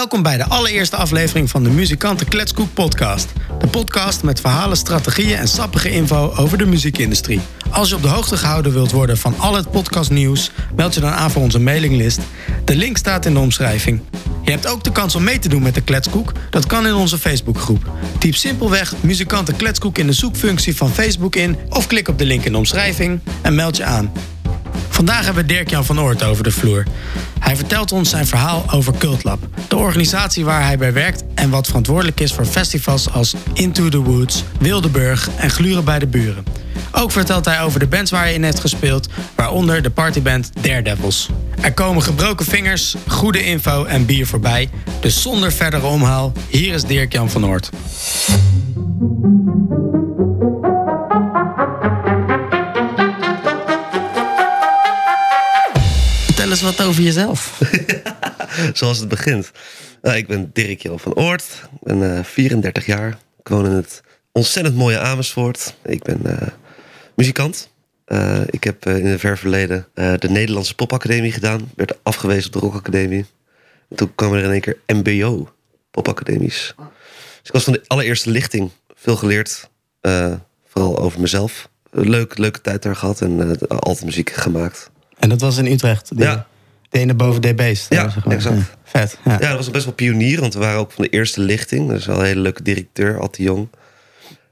Welkom bij de allereerste aflevering van de Muzikanten Kletskoek podcast. De podcast met verhalen, strategieën en sappige info over de muziekindustrie. Als je op de hoogte gehouden wilt worden van al het podcastnieuws, meld je dan aan voor onze mailinglist. De link staat in de omschrijving. Je hebt ook de kans om mee te doen met de Kletskoek. Dat kan in onze Facebookgroep. Typ simpelweg Muzikanten Kletskoek in de zoekfunctie van Facebook in... of klik op de link in de omschrijving en meld je aan. Vandaag hebben we Dirk-Jan van Oort over de vloer. Hij vertelt ons zijn verhaal over Cultlab, de organisatie waar hij bij werkt en wat verantwoordelijk is voor festivals als Into the Woods, Wildeburg en Gluren bij de Buren. Ook vertelt hij over de bands waar hij in heeft gespeeld, waaronder de partyband Daredevils. Er komen gebroken vingers, goede info en bier voorbij, dus zonder verdere omhaal, hier is Dirk-Jan van Oort. Vertel wat over jezelf. Zoals het begint. Nou, ik ben Dirk Jan van Oort. Ik ben eh, 34 jaar. Ik woon in het ontzettend mooie Amersfoort. Ik ben eh, muzikant. Eh, ik heb eh, in het ver verleden eh, de Nederlandse Popacademie gedaan. Werd afgewezen op de Rockacademie. En toen kwam er in één keer MBO Popacademies. Dus ik was van de allereerste lichting. Veel geleerd. eh, vooral over mezelf. Leuk, leuke tijd daar gehad. En eh, altijd muziek gemaakt. En dat was in Utrecht? De, Ja. De ene boven DB's? Ja, zeg maar. exact. Vet. Ja. Ja, dat was best wel pionier, want we waren ook van de eerste lichting. Dat is wel een hele leuke directeur, Atte Jong.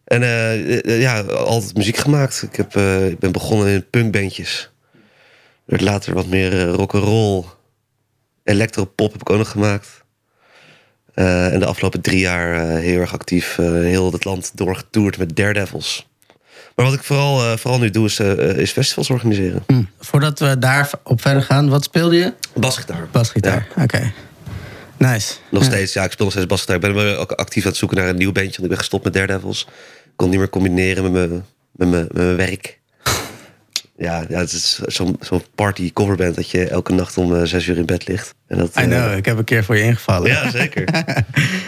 En eh, eh, ja, altijd muziek gemaakt. Ik, heb, eh, ik ben begonnen in punkbandjes. Werd later wat meer eh, rock'n'roll. Electropop heb ik ook nog gemaakt. Eh, en de afgelopen drie jaar eh, heel erg actief. eh, heel het land doorgetoerd met Daredevils. Maar wat ik vooral, eh, vooral nu doe, is, eh, is festivals organiseren. Hm. Voordat we daarop verder gaan, wat speelde je? Basgitaar. Basgitaar. Oké. Nice. Nog Ja. steeds, ja, ik speel nog steeds basgitaar. Ik ben wel ook actief aan het zoeken naar een nieuw bandje. Want ik ben gestopt met Daredevils. Ik kon niet meer combineren met mijn, met mijn, met mijn werk. Ja, ja, het is zo'n zo'n party coverband dat je elke nacht om eh, zes uur in bed ligt. En dat, I eh, know, ik heb een keer voor je ingevallen. Ja, zeker.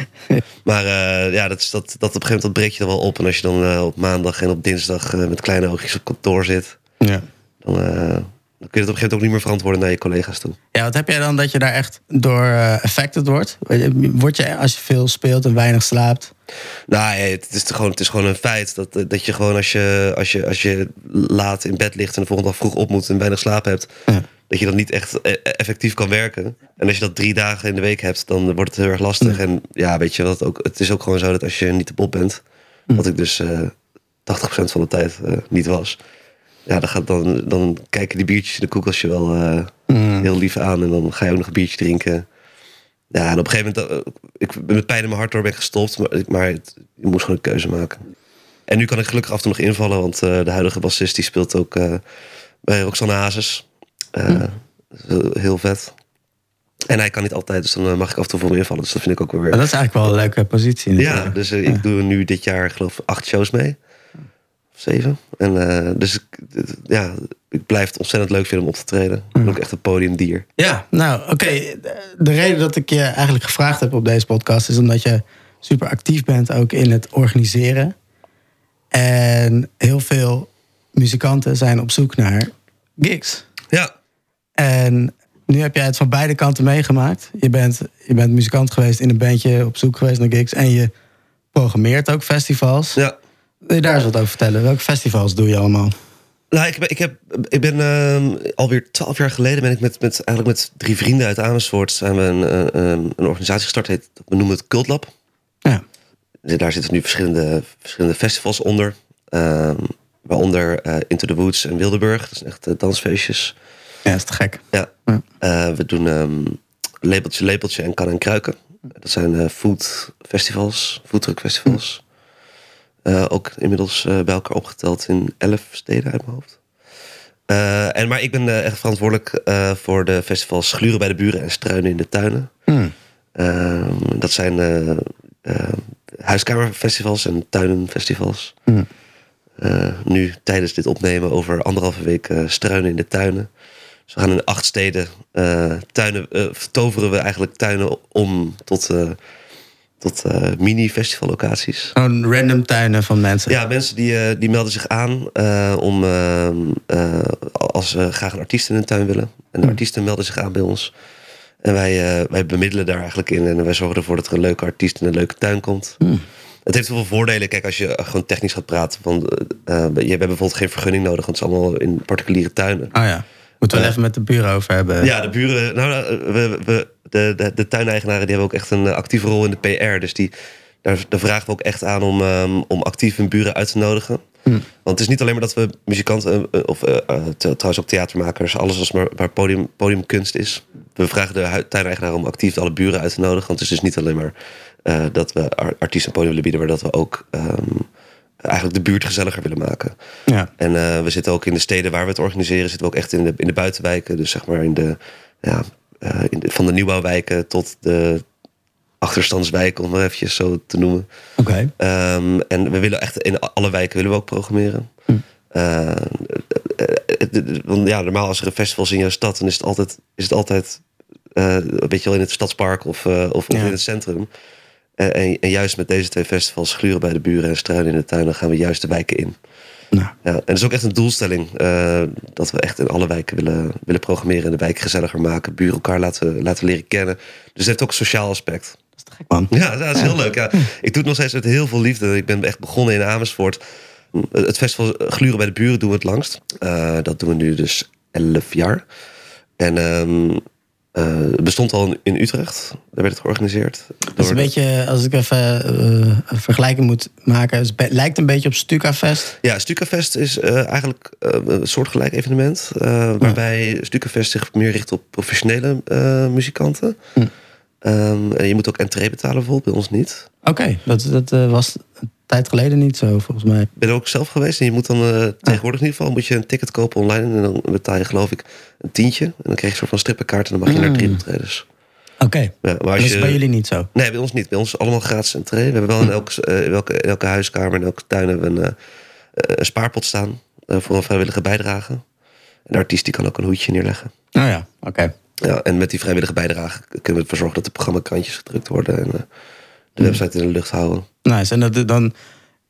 maar eh, ja, dat, is, dat, dat op een gegeven moment dat breek je dan wel op. En als je dan eh, op maandag en op dinsdag eh, met kleine oogjes op kantoor zit... Ja. Dan, eh, dan kun je het op een gegeven moment ook niet meer verantwoorden naar je collega's toe. Ja, wat heb jij dan dat je daar echt door eh, affected wordt? Word je als je veel speelt en weinig slaapt? Nou, ja, het is gewoon, het is gewoon een feit dat, dat je gewoon als je, als, je, als je laat in bed ligt en de volgende dag vroeg op moet en weinig slaap hebt, Ja. dat je dan niet echt eh, effectief kan werken. En als je dat drie dagen in de week hebt, dan wordt het heel erg lastig. En ja, weet je wat ook, het is ook gewoon zo dat als je niet de pop bent, wat ik dus eh 80% van de tijd eh, niet was, ja, dan, gaat dan, dan kijken die biertjes in de koelkastje wel eh, heel lief aan en dan ga je ook nog een biertje drinken. Ja, en op een gegeven moment, eh, ik ben met pijn in mijn hart door ben gestopt, maar, ik- maar het, je moest gewoon een keuze maken. En nu kan ik gelukkig af en toe nog invallen, want eh, de huidige bassist die speelt ook bij Roxanne Hazes. Is heel- Heel vet. En hij kan niet altijd, dus dan mag ik af en toe voor hem invallen. Dus dat vind ik ook wel weer. Maar dat is eigenlijk wel een leuke positie. Ja, dus ik doe nu dit jaar geloof ik acht shows mee. Zeven. En eh, dus ik, ja, ik blijf het ontzettend leuk vinden om op te treden. Ik ben ook echt een podiumdier. Ja, nou oké. De- De reden dat ik je eigenlijk gevraagd heb op deze podcast is omdat je super actief bent ook in het organiseren. En heel veel muzikanten zijn op zoek naar gigs. Ja, En nu heb jij het van beide kanten meegemaakt. Je bent, je bent muzikant geweest in een bandje, op zoek geweest naar gigs. En je programmeert ook festivals. ja. Wil je daar eens wat over vertellen? Welke festivals doe je allemaal? Nou, ik ben, ik heb, ik ben ehm, alweer twaalf jaar geleden ben ik met, met, eigenlijk met drie vrienden uit Amersfoort zijn we een, eh, een, organisatie gestart. Heet, we noemen het Cultlab. Ja. Daar zitten nu verschillende, verschillende festivals onder. Ehm, waaronder eh, Into the Woods en Wildeburg. Dat zijn echt eh, dansfeestjes. Ja, is te gek. Ja. Ja. We doen ehm Lepeltje Lepeltje en Kan en Kruiken. Dat zijn food festivals, foodtruck festivals. Eh, ook inmiddels eh, bij elkaar opgeteld in elf steden uit mijn hoofd. Eh, en, maar ik ben echt verantwoordelijk voor de festivals Gluren bij de Buren en Struinen in de Tuinen. Hmm. Ehm, dat zijn huiskamerfestivals en tuinenfestivals. Eh, nu tijdens dit opnemen over anderhalve week struinen in de tuinen. Dus we gaan in acht steden tuinen, toveren we eigenlijk tuinen om tot, tot eh, mini-festivallocaties. Gewoon random tuinen van mensen. Ja, mensen die, eh, die melden zich aan eh, om als ze graag een artiest in hun tuin willen. En de artiesten melden zich aan bij ons. En wij, wij bemiddelen daar eigenlijk in. En wij zorgen ervoor dat er een leuke artiest in een leuke tuin komt. Hmm. Het heeft heel veel voordelen. Kijk, als je gewoon technisch gaat praten. Eh, je hebt bijvoorbeeld geen vergunning nodig. Want het is allemaal in particuliere tuinen. Oh ja. Moeten we Eh, het even met de buren over hebben. Ja, de buren. Nou, nou, we, we, de, de, de tuineigenaren die hebben ook echt een eh, actieve rol in de PR. Dus die, daar, daar vragen we ook echt aan om, ehm, om actief hun buren uit te nodigen. Want het is niet alleen maar dat we muzikanten, eh, of eh, eh, trouwens ook theatermakers, alles als maar, waar podium, podiumkunst is. We vragen de tuineigenaar om actief alle buren uit te nodigen. Want het is dus niet alleen maar eh, dat we ar- artiesten podium willen bieden, maar dat we ook ehm, eigenlijk de buurt gezelliger willen maken. Ja. En eh, we zitten ook in de steden waar we het organiseren, zitten we ook echt in de, in de buitenwijken. Dus zeg maar in de, ja, eh, in de, van de nieuwbouwwijken tot de achterstandswijken, om maar eventjes zo te noemen. Oké. Ehm, en we willen echt in alle wijken willen we ook programmeren. Eh, eh, want ja, normaal als er een festival is in jouw stad, dan is het altijd, is het altijd een beetje wel in het stadspark of, of, in het centrum. Eh, en, en juist met deze twee festivals, Gluren bij de buren en Struinen in de tuin, dan gaan we juist de wijken in. Nou, Ja, en dat is ook echt een doelstelling. eh, dat we echt in alle wijken willen, willen programmeren. En de wijk gezelliger maken. Buren elkaar laten, laten leren kennen. Dus het heeft ook een sociaal aspect. dat is te gek, man. Ja, dat is heel leuk. Ja. Ik doe het nog steeds met heel veel liefde. Ik ben echt begonnen in Amersfoort. Het festival Gluren bij de Buren doen we het langst. Eh, dat doen we nu dus 11 jaar. En ehm, eh, het bestond al in, Utrecht. Daar werd het georganiseerd. Dat is een beetje, als ik even eh, een vergelijking moet maken, het lijkt een beetje op Stukafest. Ja, Stukafest is eh, eigenlijk eh, een soortgelijk evenement. eh, waarbij Stukafest zich meer richt op professionele eh, muzikanten. Hm. Ehm, en je moet ook entree betalen bijvoorbeeld, bij ons niet. Oké, dat, dat eh, was tijd geleden niet zo, volgens mij. Ik ben ook zelf geweest. En je moet dan eh, tegenwoordig in ieder geval moet je een ticket kopen online. En dan betaal je geloof ik een tientje. En dan krijg je een soort van strippenkaart. En dan mag je naar drie optredens. Oké, Ja, maar dat is bij jullie niet zo. Nee, bij ons niet. Bij ons allemaal gratis entree. We hebben wel in elke, eh, in elke, in elke huiskamer en elke tuin hebben we een, eh, een spaarpot staan. eh, voor een vrijwillige bijdrage. En de artiest die kan ook een hoedje neerleggen. Oh ja, oké. Ja, en met die vrijwillige bijdrage kunnen we ervoor zorgen dat de programmakantjes gedrukt worden. En eh, de website in de lucht houden. Nice. En dat, dan,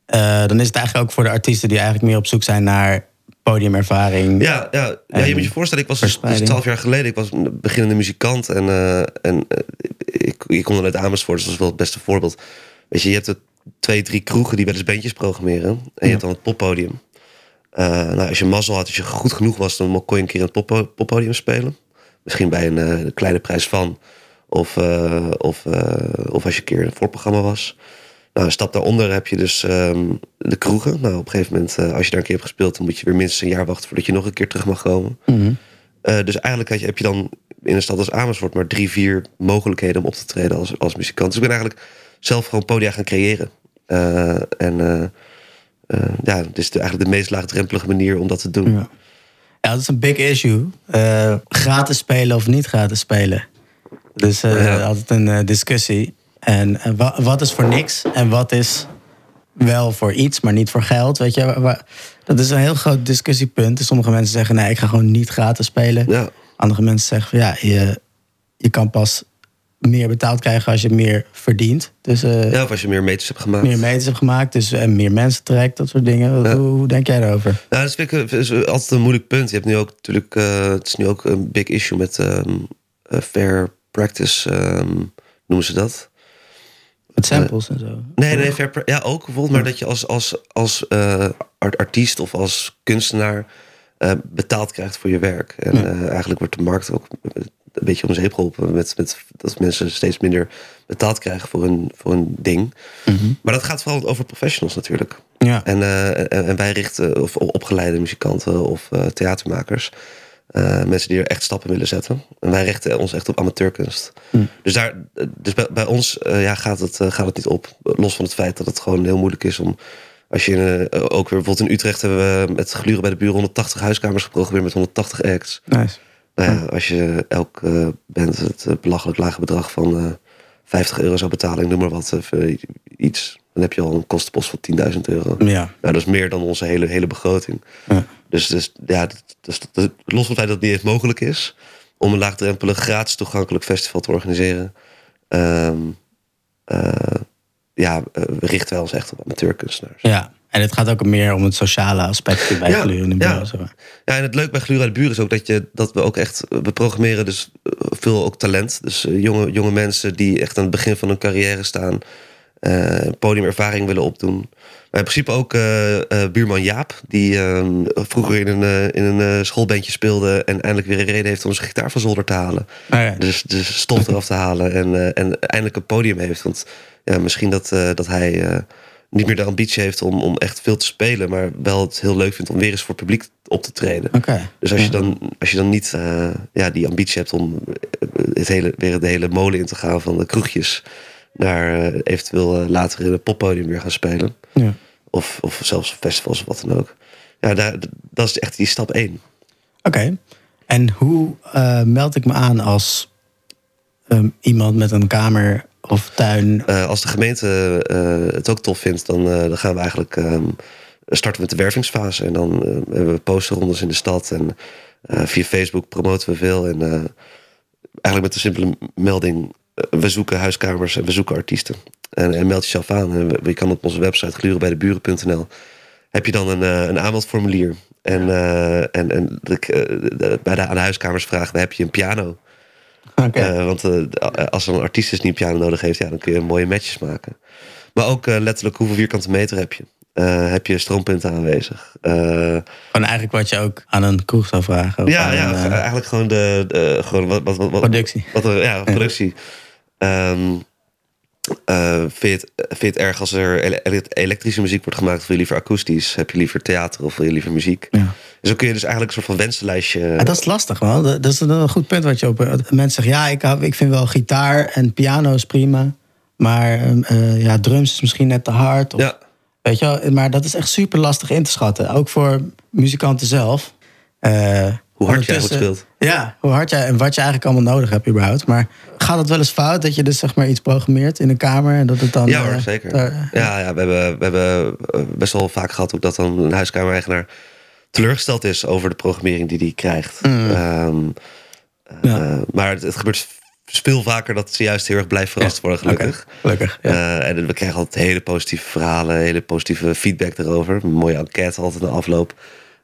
eh, dan is het eigenlijk ook voor de artiesten die eigenlijk meer op zoek zijn naar podiumervaring. Ja, ja, ja je moet je voorstellen, ik was dus verspreiding. twaalf jaar geleden, ik was een beginnende muzikant en, eh, en eh, ik, ik kom dan uit Amersfoort, dus dat is wel het beste voorbeeld. Weet je, je hebt er twee, drie kroegen die wel eens bandjes programmeren en je hebt dan het poppodium. Nou, als je mazzel had, als je goed genoeg was, dan kon je een keer een poppo- poppodium spelen. Misschien bij een kleine prijs van. Of, eh, of, eh, of als je een keer een voorprogramma was. Nou, een stap daaronder heb je dus ehm, de kroegen. Nou, op een gegeven moment, eh, als je daar een keer hebt gespeeld, dan moet je weer minstens een jaar wachten voordat je nog een keer terug mag komen. Mhm. Dus eigenlijk heb je dan in een stad als Amersfoort maar drie, vier mogelijkheden om op te treden als, als muzikant. Dus ik ben eigenlijk zelf gewoon podia gaan creëren. En eh, ja, het is de, eigenlijk de meest laagdrempelige manier om dat te doen. Ja. Ja, dat is een big issue. Gratis spelen of niet gratis spelen. Dus eh, Ja. altijd een eh, discussie. En eh, wa- wat is voor niks en wat is wel voor iets, maar niet voor geld? Weet je, dat is een heel groot discussiepunt. Dus sommige mensen zeggen: nee, ik ga gewoon niet gratis spelen. Ja. Andere mensen zeggen: van, ja, je, je kan pas meer betaald krijgen als je meer verdient. Dus Ja, of als je meer meters hebt gemaakt. meer meters hebt gemaakt, dus en meer mensen trekt, dat soort dingen. Ja. Hoe, hoe denk jij daarover? Nou, dat vind ik is altijd een moeilijk punt. Je hebt nu ook natuurlijk, het is nu ook een big issue met ehm, eh, fair practice, ehm, noemen ze dat? Met samples en zo. Nee, nee, ja ook bijvoorbeeld, maar dat je als, als, als eh, art- artiest of als kunstenaar eh, betaald krijgt voor je werk. En Ja. eh, eigenlijk wordt de markt ook een beetje om zeep geholpen met, met dat mensen steeds minder betaald krijgen voor hun, voor hun ding. Maar dat gaat vooral over professionals natuurlijk. Ja. En, eh, en, en wij richten, of opgeleide muzikanten of eh, theatermakers, eh, mensen die er echt stappen willen zetten. En wij richten ons echt op amateurkunst. Dus, daar, dus bij, bij ons eh, ja, gaat, het, eh, gaat het niet op. Los van het feit dat het gewoon heel moeilijk is om. Als je ook weer bijvoorbeeld in Utrecht hebben we met gluren bij de buren 180 huiskamers geprogrammeerd met 180 acts. Nice. Nou ja, als je elk band het belachelijk lage bedrag van eh 50 euro zou betalen, noem maar wat, iets, dan heb je al een kostenpost van 10.000 euro. Ja. Nou, dat is meer dan onze hele, hele begroting. Ja. Dus, dus ja, los van het feit dat het niet eens mogelijk is om een laagdrempelig, gratis toegankelijk festival te organiseren, ehm, eh, ja, eh, we richten wij ons echt op amateurkunstenaars. Ja. En het gaat ook meer om het sociale aspect bij Ja, Gluren in de ja. buren. zeg maar. Ja, en het leuk bij Glura de Buren is ook dat, je, dat we ook echt... We programmeren dus eh, veel ook talent. Dus jonge, jonge mensen die echt aan het begin van hun carrière staan... eh, podiumervaring willen opdoen. Maar in principe ook eh, eh, buurman Jaap... die eh, vroeger in een, in een schoolbandje speelde... en eindelijk weer een reden heeft om zijn gitaar van zolder te halen. Ja, Dus, dus stof eraf te halen en, en eindelijk een podium heeft. Want ja, misschien dat, dat hij niet meer de ambitie heeft om, om echt veel te spelen... maar wel het heel leuk vindt om weer eens voor het publiek op te treden. Oké. Dus als je dan, als je dan niet ja, die ambitie hebt om het hele, weer de hele molen in te gaan van de kroegjes... naar eh, eventueel eh, later in het poppodium weer gaan spelen... Ja. Of, of zelfs festivals of wat dan ook. Ja, daar, dat is echt die stap één. Oké. En hoe eh, meld ik me aan als ehm, iemand met een kamer of tuin? Als de gemeente het ook tof vindt, dan, dan gaan we eigenlijk ehm, starten met de wervingsfase. En dan hebben we posterrondes in de stad. En via Facebook promoten we veel. En eigenlijk met de simpele melding: we zoeken huiskamers en we zoeken artiesten. En, en meld jezelf aan. En je kan op onze website glurenbijdeburen.nl heb je dan een, eh, een aanmeldformulier. En, eh, en, en de, de- bij de aan de huiskamers vragen heb je een piano? Oké. Eh, want eh, als een artiest is die een piano nodig heeft, ja, dan kun je mooie matches maken. Maar ook eh, letterlijk hoeveel vierkante meter heb je? Eh, heb je stroompunten aanwezig? Eh, Gewoon eigenlijk wat je ook aan een kroeg zou vragen. ja, ja, een, eh, eigenlijk gewoon de, de gewoon wat, wat, wat, productie. wat ja, productie. Ehm, eh, vind, je het, vind je het erg als er ele- ele- elektrische muziek wordt gemaakt? Of wil je liever akoestisch? Heb je liever theater of wil je liever muziek? Ja. En zo kun je dus eigenlijk een soort van wensenlijstje... Ja, dat is lastig, man. Dat is een goed punt wat je op. Mensen zeggen, ja, ik, hou- ik vind wel gitaar en piano is prima. Maar ehm, eh, ja, drums is misschien net te hard. Of, ja, Weet je wel? Maar dat is echt super lastig in te schatten. Ook voor muzikanten zelf. Eh, hoe hard jij goed speelt. Ja, hoe hard jij en wat je eigenlijk allemaal nodig hebt überhaupt. Maar gaat het wel eens fout dat je dus zeg maar iets programmeert in een kamer en dat het dan... Ja eh, zeker. daar- ja, ja, we hebben, we hebben eh, best wel vaak gehad ook dat dan een huiskamer-eigenaar teleurgesteld is over de programmering die hij krijgt. Ehm, Ja. eh, maar het, het gebeurt veel vaker dat ze juist heel erg blij verrast worden, gelukkig. Oké, gelukkig. Ja. Eh, en we krijgen altijd hele positieve verhalen, hele positieve feedback erover. Een mooie enquête altijd na afloop.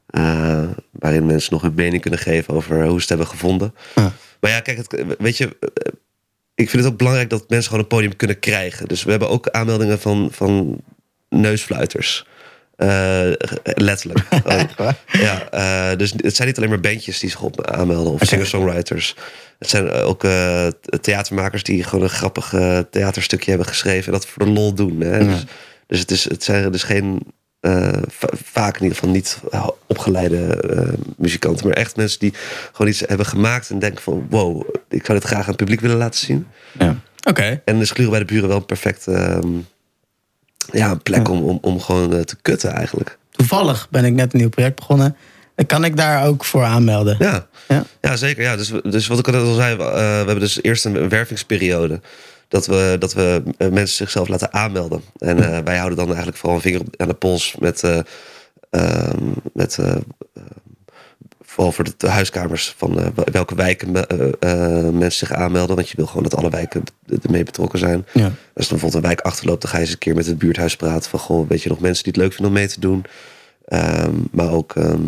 Eh, waarin mensen nog hun mening kunnen geven over hoe ze het hebben gevonden. Ja. Maar ja, kijk, het, weet je, eh, ik vind het ook belangrijk dat mensen gewoon een podium kunnen krijgen. Dus we hebben ook aanmeldingen van, van neusfluiters. Eh, letterlijk. Oh, ja, dus het zijn niet alleen maar bandjes die zich op aanmelden of singer-songwriters. Het zijn ook theatermakers die gewoon een grappig theaterstukje hebben geschreven en dat voor de lol doen. Hè? Dus, dus het, is, het zijn dus geen, eh, va- vaak in ieder geval niet eh, opgeleide eh, muzikanten, maar echt mensen die gewoon iets hebben gemaakt en denken van wow, ik zou dit graag aan het publiek willen laten zien. Ja. Oké. En is Gluren bij de Buren wel een perfecte ehm, ja, een plek om, om, om gewoon te kutten eigenlijk. Toevallig ben ik net een nieuw project begonnen. Dan kan ik daar ook voor aanmelden. Ja, Ja. ja zeker. Ja. Dus, dus wat ik net al zei, we, eh, we hebben dus eerst een wervingsperiode. Dat we, dat we eh, mensen zichzelf laten aanmelden. En eh, wij houden dan eigenlijk vooral een vinger aan de pols met, ehm, met vooral voor de, huiskamers van welke wijken me- mensen zich aanmelden. Want je wil gewoon dat alle wijken ermee betrokken zijn. Ja. Als er bijvoorbeeld een wijk achterloopt, dan ga je eens een keer met het buurthuis praten. Van goh, weet je nog mensen die het leuk vinden om mee te doen? Ehm, maar ook, ehm,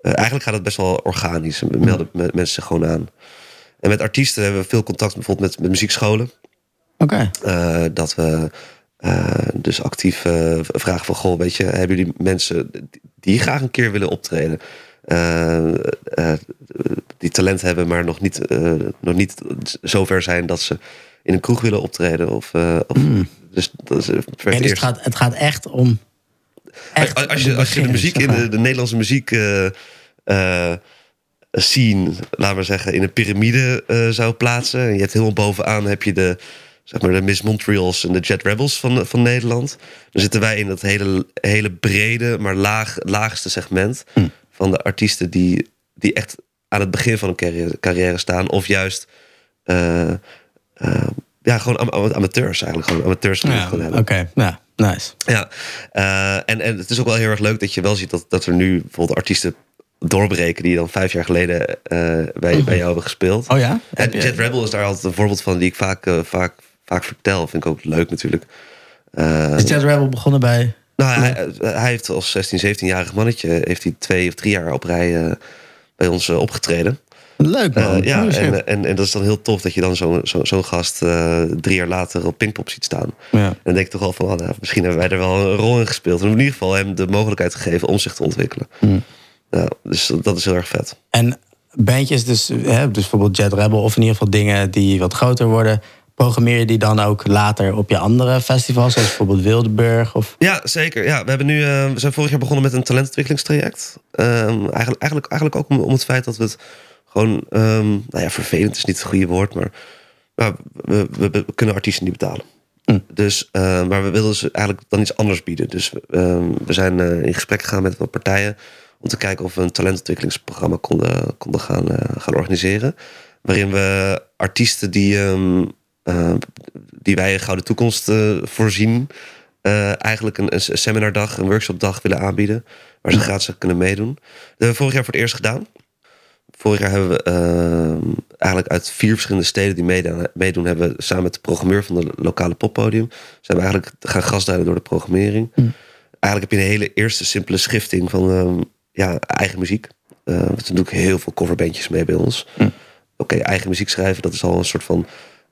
eh, eigenlijk gaat het best wel organisch. We melden me- mensen zich gewoon aan. En met artiesten hebben we veel contact bijvoorbeeld met, met muziekscholen. Oké. Eh, dat we eh, dus actief eh, vragen van... Goh, weet je, hebben jullie mensen die graag een keer willen optreden? Die talent hebben, maar nog niet, nog niet zover zijn dat ze in een kroeg willen optreden. Of, of, Dus dat is En dus het eerst. gaat, het gaat echt om. Echt Als, je, als je de muziek in de, de Nederlandse muziek eh, scene, laten we zeggen, in een piramide zou plaatsen. En je hebt helemaal bovenaan heb je de, zeg maar, de Miss Montreals en de Jet Rebels van, van Nederland. Dan zitten wij in dat hele, hele brede, maar laag, laagste segment Hm. van de artiesten die, die echt aan het begin van een carrière, carrière staan. Of juist eh, eh, ja, gewoon am- amateurs eigenlijk. Gewoon amateurs Ja, Oké, ja, nice. Ja, eh, en, en het is ook wel heel erg leuk dat je wel ziet dat, dat er nu bijvoorbeeld artiesten doorbreken die dan vijf jaar geleden bij, bij jou hebben gespeeld. Oh ja? En Jet Rebel is daar altijd een voorbeeld van die ik vaak, vaak, vaak vertel. Vind ik ook leuk natuurlijk. Eh, Is Jet Rebel begonnen bij Nou, hij, hij heeft als 16, 17-jarig mannetje... heeft hij twee of drie jaar op rij eh, bij ons eh, opgetreden. Leuk man. Eh, ja, Oh, en, en, en dat is dan heel tof dat je dan zo'n zo, zo'n gast eh, drie jaar later op Pinkpop ziet staan. ja. En dan denk ik toch wel van, oh, nou, misschien hebben wij er wel een rol in gespeeld. En in ieder geval hem de mogelijkheid gegeven om zich te ontwikkelen. Hmm. Ja, dus dat is heel erg vet. En bandjes, dus, hè, dus bijvoorbeeld Jet Rebel of in ieder geval dingen die wat groter worden, programmeer je die dan ook later op je andere festivals, zoals bijvoorbeeld Wildeburg? Of... Ja, zeker. Ja, we, hebben nu, eh, we zijn vorig jaar begonnen met een talentontwikkelingstraject. Ehm, eigenlijk, eigenlijk, eigenlijk ook om, om het feit dat we het gewoon... ehm, nou ja, vervelend is niet het goede woord, maar... nou, we, we, we kunnen artiesten niet betalen. Mm. Dus, eh, maar we wilden ze eigenlijk dan iets anders bieden. Dus ehm, we zijn eh, in gesprek gegaan met wat partijen... om te kijken of we een talentontwikkelingsprogramma konden, konden gaan, gaan organiseren. Waarin we artiesten die, die wij een gouden toekomst eh, voorzien... eh, eigenlijk een, een seminardag, een workshopdag willen aanbieden. Waar ze gratis kunnen meedoen. Dat hebben we vorig jaar voor het eerst gedaan. Vorig jaar hebben we eigenlijk uit vier verschillende steden die meedoen, meedoen hebben we samen met de programmeur van de lokale poppodium, zijn we eigenlijk gaan gasduiden door de programmering. Eigenlijk heb je een hele eerste simpele schifting van ehm, ja, eigen muziek. Er doen ook heel veel coverbandjes mee bij ons. Oké, eigen muziek schrijven, dat is al een soort van.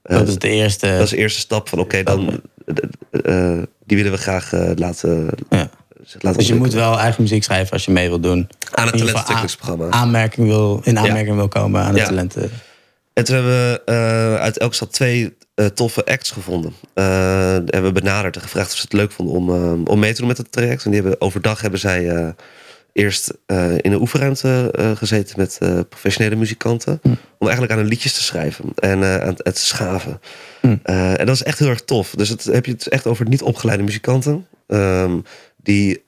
Eh, dat is de eerste. dat is de eerste stap van oké, dan eh, eh, die willen we graag laten, ja. laten Dus je moet wel eigen muziek schrijven als je mee wil doen. aan het talentontwikkelingsprogramma. Aanmerking wil, in aanmerking wil komen aan de Ja. talenten. En toen hebben we uit elke stad twee toffe acts gevonden. Eh, hebben we benaderd en gevraagd of ze het leuk vonden om, om mee te doen met het traject. En die hebben, overdag hebben zij eerst eh, in een oefenruimte eh, gezeten met eh, professionele muzikanten. Om eigenlijk aan hun liedjes te schrijven en aan het, het schaven. Eh, en dat is echt heel erg tof. Dus het heb je het echt over niet opgeleide muzikanten. ehm, die,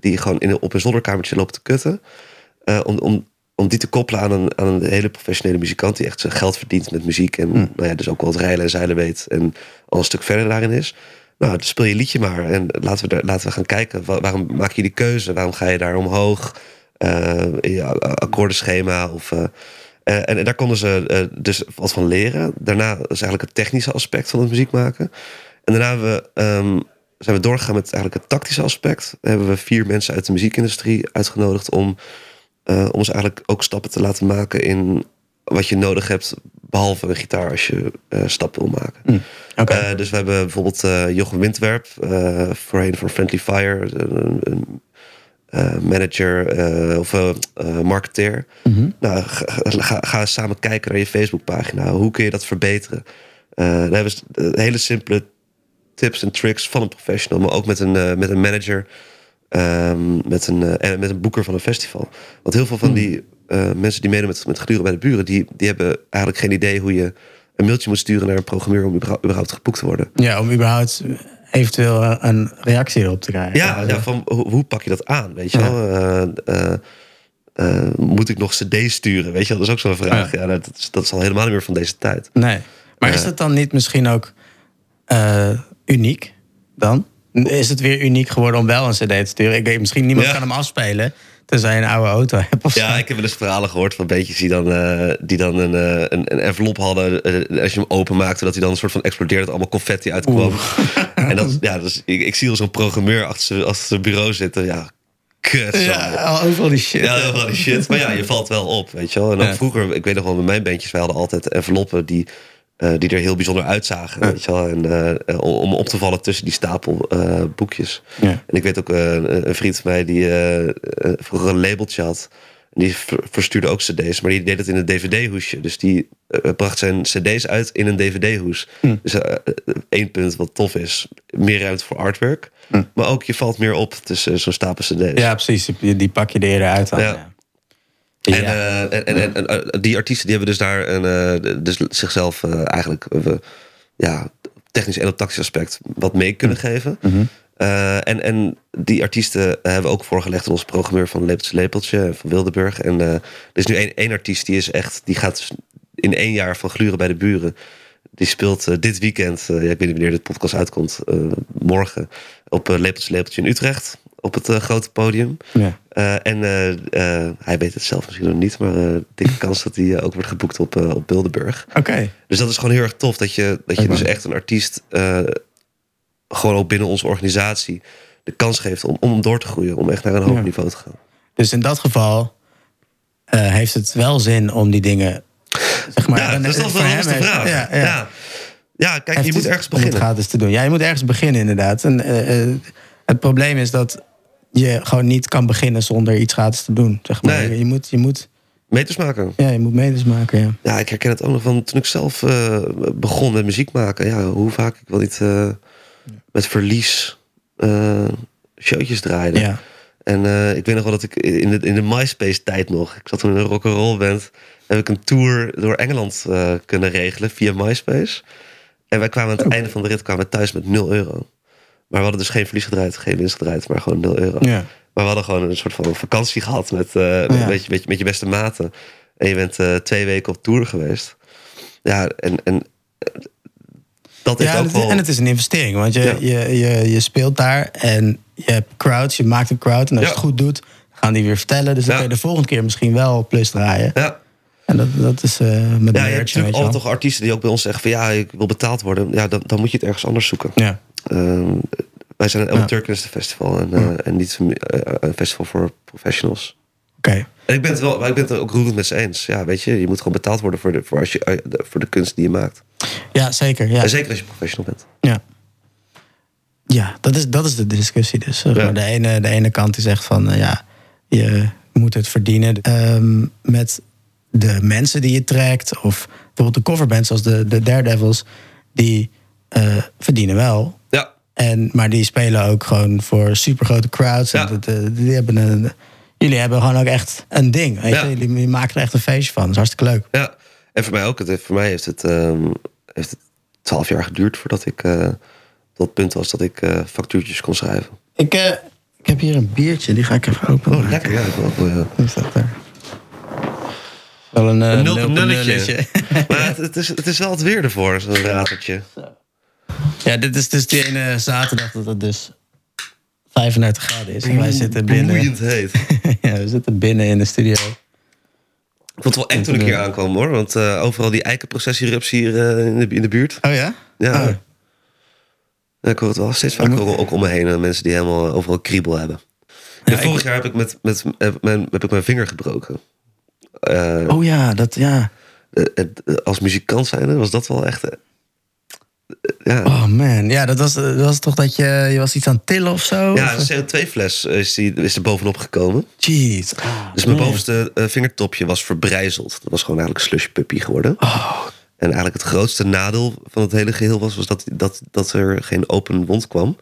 die gewoon in, op een zolderkamertje lopen te kutten. Om, om, om die te koppelen aan een, aan een hele professionele muzikant die echt zijn geld verdient met muziek. En nou ja, dus ook wel het rijlen en zeilen weet. En al een stuk verder daarin is. Nou, dan speel je liedje maar. En laten we, laten we gaan kijken. Wa- waarom maak je die keuze? Waarom ga je daar omhoog? Eh, in akkoordenschema of... eh, eh, en, daar konden ze dus wat van leren. Daarna is eigenlijk het technische aspect van het muziek maken. En daarna hebben we, ehm, zijn we doorgegaan met eigenlijk het tactische aspect. Hebben we vier mensen uit de muziekindustrie uitgenodigd om, om ons eigenlijk ook stappen te laten maken in wat je nodig hebt, behalve een gitaar als je eh stappen wil maken. Oké. Eh, dus we hebben bijvoorbeeld eh Jochem Windwerp, voorheen voor Friendly Fire, een, een manager of marketeer. Nou, ga, ga, samen kijken naar je Facebookpagina. Hoe kun je dat verbeteren? Dan hebben ze hele simpele tips en tricks van een professional, maar ook met een, met een manager, ehm, met, een, en met een boeker van een festival. Want heel veel van die eh, mensen die meedoen met, met geduren bij de buren, die, die hebben eigenlijk geen idee hoe je een mailtje moet sturen naar een programmeur om überhaupt, geboekt te worden. Ja, om überhaupt eventueel een reactie erop te krijgen. Ja, ja van hoe, hoe pak je dat aan? Weet je wel? Eh, eh, eh, moet ik nog CD sturen? Weet je wel? Dat is ook zo'n vraag. Ja. dat, is, dat is al helemaal niet meer van deze tijd. Nee. Maar is Eh. dat dan niet misschien ook eh, uniek dan? Is het weer uniek geworden om wel een cd te sturen? Ik weet, misschien niemand kan hem afspelen, tenzij je een oude auto hebt of Ja, zo. ik heb wel eens verhalen gehoord van beetjes die dan, eh, die dan een, eh, een, een envelop hadden. eh, als je hem openmaakte, dat hij dan een soort van explodeerde. Dat allemaal confetti uitkwam. En dat, ja, dus ik, ik zie al zo'n programmeur achter zijn, achter zijn bureau zitten. Ja, kut. zo. Ja, al overal die shit. Ja, veel die shit. Maar ja, je valt wel op, weet je wel. En Ja. vroeger, ik weet nog wel, met mijn bandjes, wij hadden altijd enveloppen die, eh, die er heel bijzonder uitzagen, weet je wel. En eh, eh, om op te vallen tussen die stapel eh, boekjes. Ja. En ik weet ook een, een vriend van mij die vroeger een labeltje had. Die ver- verstuurde ook cd's, maar die deed het in een dvd-hoesje. Dus die bracht zijn cd's uit in een dvd-hoes. Dus eh, eh, één punt wat tof is, meer ruimte voor artwork. Maar ook je valt meer op tussen zo'n stapel cd's. Ja, precies. Die, die pak je er eerder uit dan. Ja. Ja. En, Ja. eh, en, en, en, eh, die artiesten die hebben dus daar een, eh, dus zichzelf eh, eigenlijk eh, ja, technisch en op tactisch aspect wat mee kunnen geven. Eh, en, en die artiesten hebben we ook voorgelegd aan onze programmeur van Lepeltje Lepeltje van Wildeburg. En eh, er is nu één, één artiest die is echt, die gaat dus in één jaar van gluren bij de buren. Die speelt eh, dit weekend, eh, ja, ik weet niet wanneer dit podcast uitkomt, eh, morgen op uh, Lepeltje Lepeltje in Utrecht. Op het eh, grote podium. Ja. Eh, en eh, hij weet het zelf misschien nog niet, maar dikke kans dat hij ook wordt geboekt op, op Bilderburg. Oké. Dus dat is gewoon heel erg tof dat je, dat je dus echt een artiest, gewoon ook binnen onze organisatie, de kans geeft om, om door te groeien. Om echt naar een hoger Ja. niveau te gaan. Dus in dat geval heeft het wel zin om die dingen. Zeg maar, ja, dat is toch wel heeft- vraag. Ja, Ja, ja. ja. kijk, je moet het ergens het beginnen. gratis te doen. Ja, je moet ergens beginnen inderdaad. En het probleem is dat je gewoon niet kan beginnen zonder iets gratis te doen. Zeg maar. Nee. je, moet, je, moet, Meters maken. ja, je moet meters maken. Ja. Ja, ik herken het ook nog van toen ik zelf eh, begon met muziek maken. Ja, hoe vaak ik wel niet eh, met verlies eh showtjes draaide. Ja. En ik weet nog wel dat ik in de, in de MySpace-tijd nog... Ik zat toen in een rock'n'roll band. Heb ik een tour door Engeland kunnen regelen via MySpace. En wij kwamen aan het einde van de rit kwamen we thuis met 0 euro. Maar we hadden dus geen verlies gedraaid, geen winst gedraaid, maar gewoon 0 euro. Ja. Maar we hadden gewoon een soort van vakantie gehad met, eh, met, met, je, met, je, met je beste maten. En je bent eh, twee weken op tour geweest. Ja, en, en eh, dat heeft Ja, ook wel... en het is een investering. Want je, Ja. je, je, je speelt daar en je hebt crowds, je maakt een crowd. En als je het goed doet, gaan die weer vertellen. Dus dan kun je de volgende keer misschien wel plus draaien. ja. En dat, dat is eh met Ja, je hebt natuurlijk altijd toch artiesten die ook bij ons zeggen van ja, ik wil betaald worden. Ja, dan, dan moet je het ergens anders zoeken. Ja. Ehm, wij zijn een El Ja. Festival en, eh, en niet een, eh, een festival voor professionals. Oké. En ik ben het wel, maar ik ben het er ook roerend met ze eens. Ja, weet je, je moet gewoon betaald worden voor de, voor als je, eh, voor de kunst die je maakt. Ja, zeker. Ja. En zeker als je professional bent. Ja, ja dat, is, dat is de discussie dus. Ja. De, ene, de ene kant die zegt van eh, ja, je moet het verdienen. Ehm, met de mensen die je trekt, of bijvoorbeeld de coverbands zoals de, de Daredevils, die eh, verdienen wel. Ja, En, maar die spelen ook gewoon voor supergrote crowds. En Ja. dat, eh, die hebben een, jullie hebben gewoon ook echt een ding. Weet Ja. je? Jullie, jullie maken er echt een feestje van. Dat is hartstikke leuk. ja. En voor mij ook. Het, voor mij heeft het, ehm, heeft het twaalf jaar geduurd voordat ik tot het punt was dat ik factuurtjes kon schrijven. Ik, ik heb hier een biertje, die ga ik even openen. Oh, lekker. Ja, ik wil ook wel, ja. Hoe staat daar? Wel een, eh, Een nul- nul- nulletje. nulletje. Maar het, het, is, het is wel het weer ervoor, zo'n rateltje. ja, dit is dus die ene zaterdag dat het dus 35 graden is. En wij zitten binnen. Heet. ja, we zitten binnen in de studio. Ik vond het wel eng toen ik hier aankwam hoor. Want eh, overal die eikenprocessierups hier eh, in, de, in de buurt. Oh ja? Ja. Oh. Ja, ik hoor het wel steeds vaker ook, ook om me heen. Mensen die helemaal overal kriebel hebben. Ja, vorig ik- jaar heb ik, met, met, heb, mijn, heb ik mijn vinger gebroken. Eh, Oh ja, dat ja. eh, eh, als muzikant zijnde was dat wel echt... ja, Oh man, ja, dat was, dat was toch dat je, je was iets aan het tillen of zo? ja Of- een CO2-fles is, die, is er bovenop gekomen. Jeez. Ah, Dus mijn man. bovenste vingertopje was verbrijzeld. Dat was gewoon eigenlijk slush puppy geworden. Oh, En eigenlijk het grootste nadeel van het hele geheel was, was dat, dat, dat er geen open wond kwam.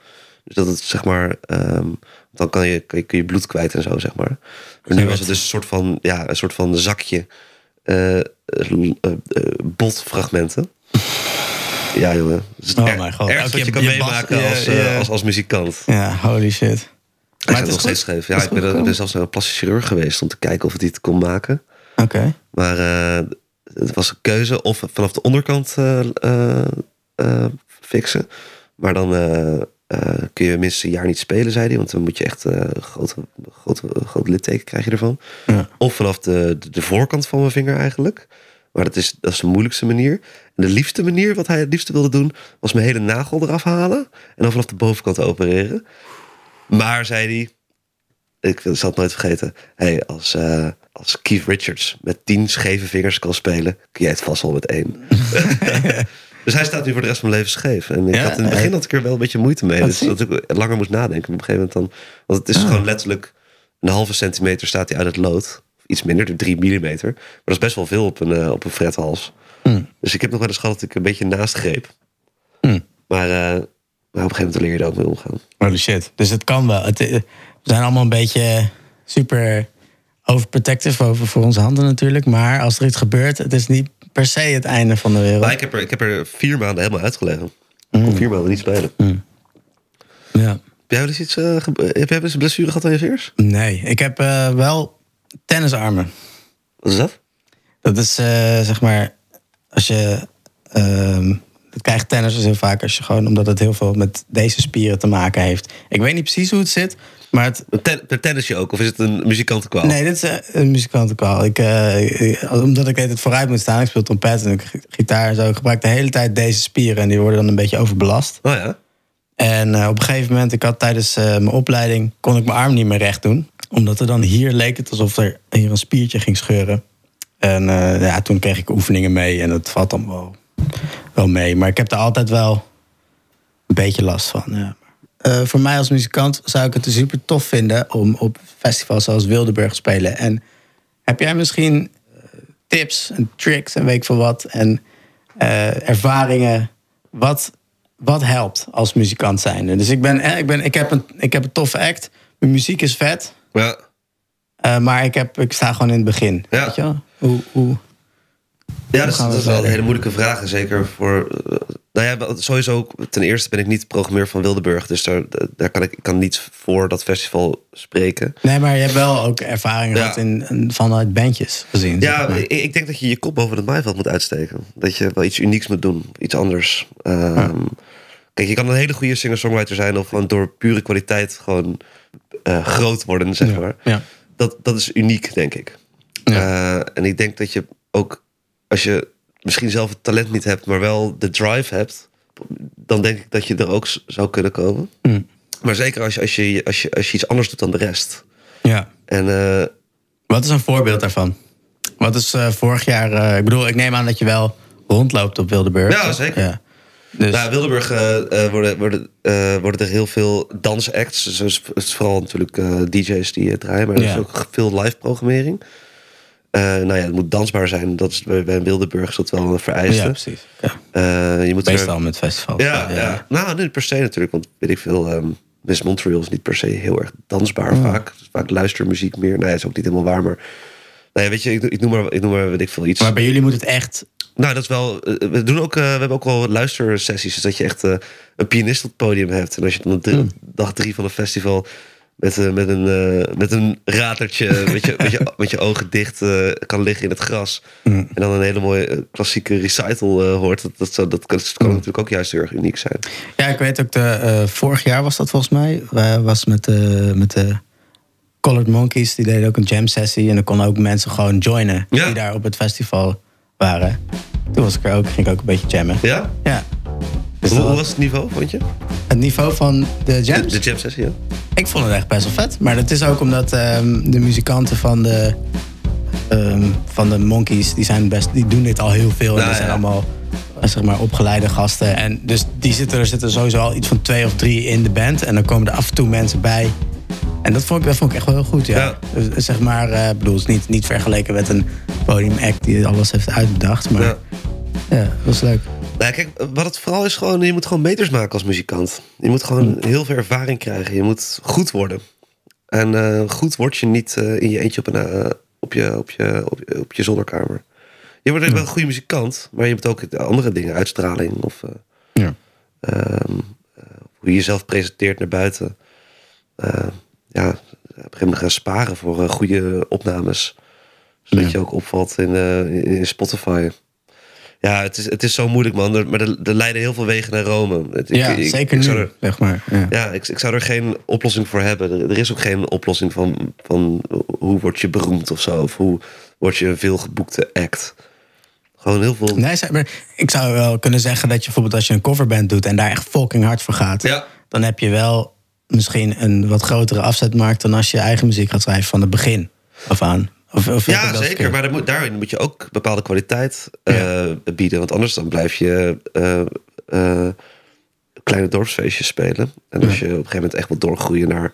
Dus dat het zeg maar, ehm, dan kan je, kun je, kun je bloed kwijt en zo, zeg maar. Maar nu was het dus een soort van, ja, een soort van zakje eh, eh, eh, botfragmenten. Ja, jongen. Is het Oh er- mijn god. wat je kan meemaken bas- als, als, als muzikant. ja, holy shit. Hij het gaat is nog steeds scheef. Ja, ik ben, ik ben gekomen? zelfs naar een plastisch chirurg geweest om te kijken of het iets kon maken. Oké. Maar het was een keuze of vanaf de onderkant fixen. Maar dan kun je minstens een jaar niet spelen, zei hij. Want dan moet je echt eh, een grote, grote, groot litteken krijg je ervan. Ja. Of vanaf de, de, de voorkant van mijn vinger eigenlijk. Maar dat is, dat is de moeilijkste manier. En de liefste manier, wat hij het liefste wilde doen... was mijn hele nagel eraf halen. En dan vanaf de bovenkant opereren. Maar, zei hij... Ik zal het nooit vergeten. Hey, als, eh, als Keith Richards met tien scheve vingers kan spelen... kun jij het vast wel met één. dus hij staat nu voor de rest van mijn leven scheef. En ik Ja, had in het begin had ik er wel een beetje moeite mee. Dus dat ik langer moest nadenken. Op een gegeven moment dan... Want het is Ah. gewoon letterlijk... Een halve centimeter staat hij uit het lood. Iets minder, de drie millimeter. Maar dat is best wel veel op een, eh, op een frethals. Hmm. Dus ik heb nog wel eens gehad dat ik een beetje naast greep. Maar, eh, maar op een gegeven moment leer je er ook mee omgaan. Holy shit. Dus het kan wel. Het, eh, we zijn allemaal een beetje super overprotective over voor onze handen natuurlijk. Maar als er iets gebeurt, het is niet per se het einde van de wereld. Maar ik heb er, ik heb er vier maanden helemaal uitgelegen. Ik kon vier maanden niet spelen. Ja. Heb jij wel eens iets... ge- heb jij eens een blessure gehad aan je vingers? Nee, ik heb eh, wel tennisarmen. Wat is dat? Dat is zeg maar, als je. Dat krijgt tennissers heel vaak als je gewoon, omdat het heel veel met deze spieren te maken heeft. Ik weet niet precies hoe het zit, maar het. Per tennis je ook? Of is het een muzikantenkwaal? Nee, dit is eh, een muzikantenkwaal. Ik, eh, ik- omdat ik het vooruit moet staan, ik speel trompet en gitaar en zo. Ik gebruik de hele tijd deze spieren en die worden dan een beetje overbelast. Oh ja? En eh, op een gegeven moment, ik had tijdens eh, mijn opleiding, kon ik mijn arm niet meer recht doen. Omdat er dan hier leek het alsof er hier een spiertje ging scheuren. En eh, ja, toen kreeg ik oefeningen mee en het valt dan wel, mee. Maar ik heb er altijd wel een beetje last van. Ja. Eh, voor mij als muzikant zou ik het super tof vinden om op festivals zoals Wildeburg te spelen. En heb jij misschien eh, tips en tricks en weet ik veel wat en eh, ervaringen wat, wat helpt als muzikant zijn? Dus ik, ben, ik, ben, ik, heb een, ik heb een toffe act, mijn muziek is vet, Ja, eh, maar ik, heb, ik sta gewoon in het begin. Ja. Weet je wel? Hoe, hoe, ja dat, is, gaan we dat is wel een hele moeilijke vraag. Zeker voor. eh, nou ja, sowieso. Ten eerste ben ik niet programmeur van Wildeburg. Dus daar, daar kan ik, ik kan niet voor dat festival spreken. Nee, maar je hebt wel ook ervaring gehad in, in- vanuit bandjes gezien. zeg Ja, maar. ik, ik denk dat je je kop boven het maaiveld moet uitsteken. Dat je wel iets unieks moet doen. Iets anders. Ehm, Kijk, je kan een hele goede singer-songwriter zijn... of gewoon door pure kwaliteit gewoon eh, groot worden, zeg maar. ja. Dat, dat is uniek, denk ik. Ja. Eh, en ik denk dat je ook... als je misschien zelf het talent niet hebt... maar wel de drive hebt... dan denk ik dat je er ook zou kunnen komen. Mm. Maar zeker als je, als, je, als, je, als je iets anders doet dan de rest. ja. En eh, Wat is een voorbeeld daarvan? Wat is eh, vorig jaar... eh, ik bedoel, ik neem aan dat je wel rondloopt op Wildeburg. Ja, zeker. Ja. Dus, Nou, Wildeburg worden, worden, worden er heel veel dansacts. Dus het is- vooral natuurlijk DJ's die het draaien, maar er is ook veel live programmering. Eh, nou ja, het moet dansbaar zijn. Dat is bij, bij Wildeburg is dat wel een vereiste. ja, precies. Ja. Eh, je moet er- Meestal met festivals. ja, ja. nou niet per se natuurlijk, want weet ik veel. Miss Montreal is niet per se heel erg dansbaar vaak. Het is vaak luistermuziek meer. Nee, dat is ook niet helemaal waar, maar. Nou ja, weet je, ik, ik noem maar, ik noem maar weet ik veel iets. Maar bij jullie moet het echt... Nou, dat is wel. eh, We, doen ook, we hebben ook wel luistersessies. Dus dat je echt een pianist op het podium hebt. En als je dan op drie- dag drie van een festival. Met, eh, met, een, eh, met een ratertje. met, je, met, je, met je ogen dicht eh, kan liggen in het gras. En dan een hele mooie klassieke recital hoort. Dat, dat, dat kan, dat kan natuurlijk ook juist heel erg uniek zijn. Ja, ik weet ook, de, vorig jaar was dat volgens mij. Was met de, met de Colored Monkeys. Die deden ook een jam sessie. En dan konden ook mensen gewoon joinen. Ja. Die daar op het festival waren. Toen was ik er ook, ging ik ook een beetje jammen. Ja? Ja. Dus Hoe, was het niveau, vond je? het niveau van de De, jams? de jam sessie, ja. Ik vond het echt best wel vet. Maar dat is ook omdat ehm, de muzikanten van de, ehm, van de Monkeys, die, zijn best, die doen dit al heel veel. en Nou, die zijn ja. allemaal eh, zeg maar, opgeleide gasten. En dus die zitten, er zitten sowieso al iets van twee of drie in de band. En dan komen er af en toe mensen bij. En dat vond ik, dat vond ik echt wel heel goed, ja. Ja. Dus, zeg maar, eh, ik bedoel, het is niet, niet vergeleken met een podiumact die alles heeft uitbedacht. Maar Ja. ja, dat was leuk. Nou, kijk, wat het vooral is gewoon, je moet gewoon meters maken als muzikant. Je moet gewoon heel veel ervaring krijgen. Je moet goed worden. En eh, goed word je niet eh, in je eentje op, een, eh, op, je, op, je, op, je, op je zolderkamer. Je wordt wel een goede muzikant, maar je hebt ook de andere dingen, uitstraling of Ja. ehm, eh, hoe je jezelf presenteert naar buiten. Ja, op een gegeven moment gaan sparen voor goede opnames. Zodat Ja. je ook opvalt in, in in Spotify. Ja, het is, het is zo moeilijk, man. Er- Maar er, er leiden heel veel wegen naar Rome. Het- ja, ik- zeker ik nu, er- zeg maar. Ja. ja, ik, ik zou er geen oplossing voor hebben. Er, er is ook geen oplossing van, van hoe word je beroemd of zo. Of hoe word je een veelgeboekte act. Gewoon heel veel... Nee, maar, ik zou wel kunnen zeggen dat je bijvoorbeeld als je een coverband doet en daar echt fucking hard voor gaat, Ja. dan heb je wel misschien een wat grotere afzetmarkt dan als je eigen muziek gaat schrijven van het begin af aan. Of, of Ja, zeker. Maar daar moet, daarin moet je ook bepaalde kwaliteit eh, bieden. Want anders dan blijf je eh, eh, kleine dorpsfeestjes spelen. En als je op een gegeven moment echt wil doorgroeien naar...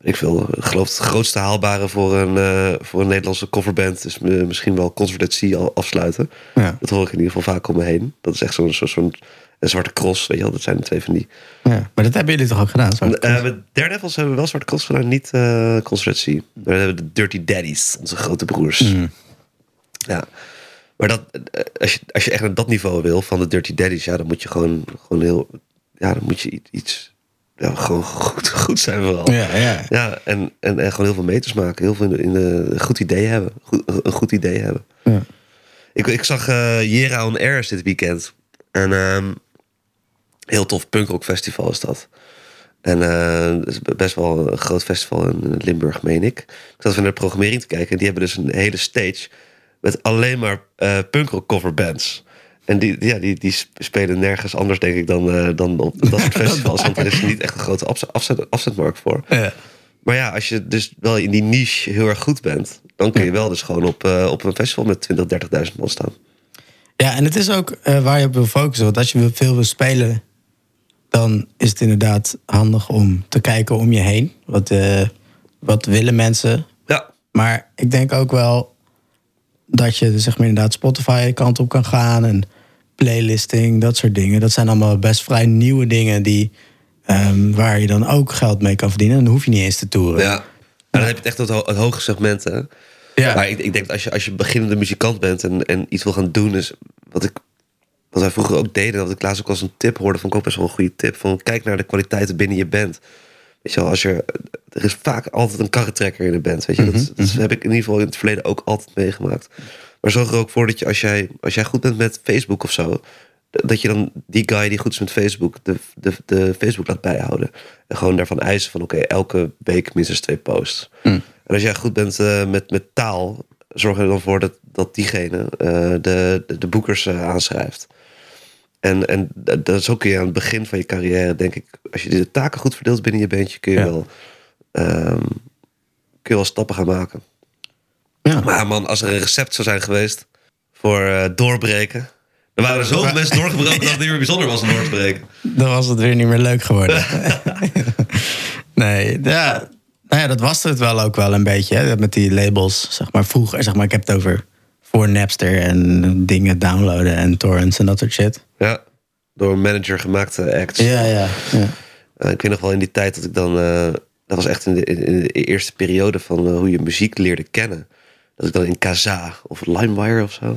Ik ik geloof het grootste haalbare voor een, voor een Nederlandse coverband... is mi- misschien wel Concert at Sea afsluiten. Ja. Dat hoor ik in ieder geval vaak om me heen. Dat is echt zo'n zo'n zo'n- een zwarte cross, weet je wel. Dat zijn twee van die... Ja, maar dat hebben jullie toch ook gedaan? Cross? met Daredevils hebben we wel zwarte cross gedaan, niet at Sea. Daar hebben we de Dirty Daddies, onze grote broers. Mm. Ja. Maar dat, eh, als, je, als je echt naar dat niveau wil van de Dirty Daddies, ja, dan moet je gewoon, gewoon heel. Ja, dan moet je iets. Ja, gewoon goed, goed zijn vooral. ja, ja. Ja, en, en, en gewoon heel veel meters maken. Heel veel in de, in de een goed idee hebben. Goed, een goed idee hebben. Ja. Ik, ik zag Jera on Air dit weekend. En ehm, heel tof punkrock festival is dat. En eh, is best wel een groot festival in Limburg, meen ik. Ik zat even naar de programmering te kijken. En die hebben dus een hele stage met alleen maar eh punkrock coverbands. En die, ja, die, die spelen nergens anders, denk ik, dan, eh, dan op dat soort festivals. want er is niet echt een grote afzet, afzet, afzetmarkt voor. Ja. Maar ja, als je dus wel in die niche heel erg goed bent... dan kun je wel dus gewoon op, op een festival met 20, 30.000 man staan. Ja, en het is ook waar je op wil focussen. Want als je veel wil spelen, dan is het inderdaad handig om te kijken om je heen. Wat, eh, wat willen mensen? Ja, Maar ik denk ook wel dat je zeg maar inderdaad Spotify kant op kan gaan en playlisting, dat soort dingen. Dat zijn allemaal best vrij nieuwe dingen die, ehm, waar je dan ook geld mee kan verdienen. En dan hoef je niet eens te toeren. ja. En dan heb je het echt op het, ho- het hoge segment, hè. Ja. Maar ik, ik denk dat als je, als je beginnende muzikant bent en, en iets wil gaan doen, is wat ik. Wat wij vroeger ook deden, dat ik laatst ook als een tip hoorde, vond ik ook best wel een goede tip. Van kijk naar de kwaliteiten binnen je band. Weet je wel, als je, er is vaak altijd een karretrekker in de band. Weet je, dat, dat heb ik in ieder geval in het verleden ook altijd meegemaakt. Maar zorg er ook voor dat je, als jij, als jij goed bent met Facebook of zo, dat je dan die guy die goed is met Facebook, de, de, de Facebook laat bijhouden. En gewoon daarvan eisen van oké, elke week minstens twee posts. En als jij goed bent eh, met, met taal, zorg er dan voor dat, dat diegene eh, de, de, de boekers eh, aanschrijft. En, en dat is ook aan het begin van je carrière, denk ik. Als je de taken goed verdeelt binnen je bandje, kun je, Ja. wel, ehm, kun je wel stappen gaan maken. Ja. Maar man, als er een recept zou zijn geweest voor eh, doorbreken. Er waren er zoveel mensen doorgebroken dat het niet meer bijzonder was om door te breken. Dan was het weer niet meer leuk geworden. nee, ja, nou ja, dat was het wel ook wel een beetje. Hè, met die labels, zeg maar vroeger. Zeg maar, ik heb het over voor Napster en dingen downloaden en torrents en dat soort shit. Ja, door een manager gemaakte acts. Ja, ja. ja. Eh, ik weet nog wel in die tijd dat ik dan... eh, dat was echt in de, in de eerste periode van eh, hoe je muziek leerde kennen. Dat ik dan in Kaza of LimeWire of zo.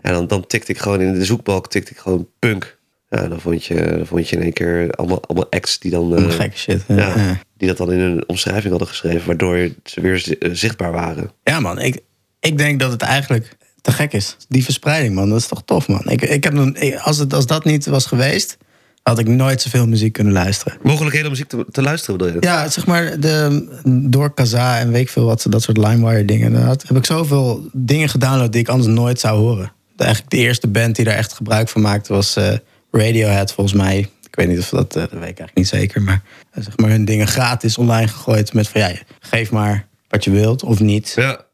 En dan, dan tikte ik gewoon in de zoekbalk tikte ik gewoon punk. Ja, dan vond je, dan vond je in één keer allemaal, allemaal acts die dan... Allemaal gekke shit. Ja, ja, ja. die dat dan in hun omschrijving hadden geschreven, waardoor ze weer zi- zichtbaar waren. Ja, man. Ik, ik denk dat het eigenlijk te gek is. Die verspreiding, man. Dat is toch tof, man. Ik, ik heb als, het, als dat niet was geweest, had ik nooit zoveel muziek kunnen luisteren. Mogelijkheden om muziek te, te luisteren, bedoel je? Ja, zeg maar, de, door Kaza en weet ik veel wat, dat soort LimeWire dingen. Had- heb ik zoveel dingen gedownload die ik anders nooit zou horen. De, eigenlijk de eerste band die daar echt gebruik van maakte was eh, Radiohead, volgens mij. Ik weet niet of dat, eh, dat weet ik eigenlijk niet zeker. Maar eh, zeg maar hun dingen gratis online gegooid met van ja, geef maar wat je wilt of niet. Ja.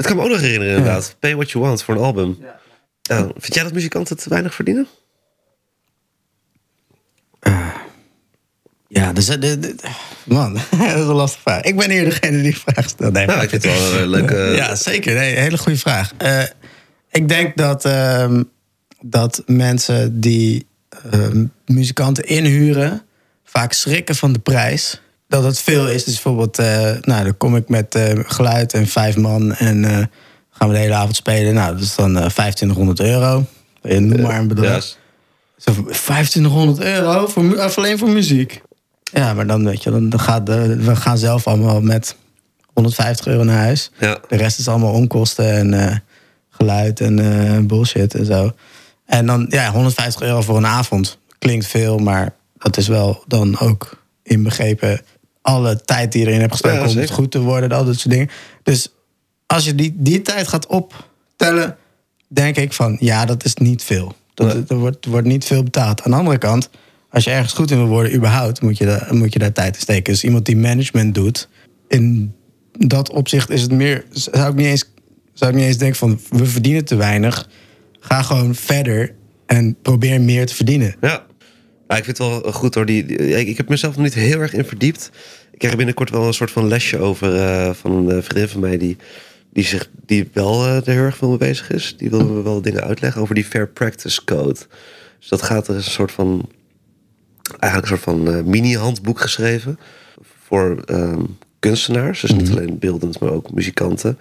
Dat kan me ook nog herinneren, inderdaad. Pay what you want voor een album. Ja. vind jij dat muzikanten te weinig verdienen? Ja, dus eh, de, de- man, dat is een lastige vraag. Ik ben hier degene die vraag stelt. Nee, Nou, maar- ik vind het wel een leuke... Ja, zeker. Nee, hele goede vraag. Eh, ik denk dat, ehm, dat mensen die ehm, muzikanten inhuren... vaak schrikken van de prijs. Dat het veel is. Dus bijvoorbeeld, eh, nou, dan kom ik met eh, geluid en vijf man... en eh, gaan we de hele avond spelen. Nou, dat is dan eh 2500 euro. Noem maar een bedrag. Ja, Zo, 2500 euro voor, alleen voor muziek. Ja, maar dan weet je, dan, dan gaat de, we gaan zelf allemaal met 150 euro naar huis. ja. De rest is allemaal onkosten en geluid en bullshit en zo. En dan, ja, 150 euro voor een avond. Klinkt veel, maar dat is wel dan ook inbegrepen alle tijd die je erin hebt gestoken Ja, om het goed te worden, al dat soort dingen. Dus als je die, die tijd gaat optellen, denk ik van ja, dat is niet veel. Dat, Nee. Er wordt, wordt niet veel betaald. Aan de andere kant, als je ergens goed in wil worden, überhaupt, moet je, daar, moet je daar tijd in steken. Dus iemand die management doet, in dat opzicht is het meer, zou ik niet eens, zou ik niet eens denken van we verdienen te weinig. Ga gewoon verder en probeer meer te verdienen. Ja. Ja, ik vind het wel goed hoor. Die, die- ik, heb mezelf nog niet heel erg in verdiept. Ik krijg binnenkort wel een soort van lesje over eh, van een eh, vriendin van mij die, die, zich, die wel eh, er heel erg veel mee bezig is. Die wil me wel dingen uitleggen over die Fair Practice Code. Dus dat gaat er is een soort van eigenlijk een soort van mini-handboek geschreven voor ehm, kunstenaars. Dus niet alleen beeldend, maar ook muzikanten.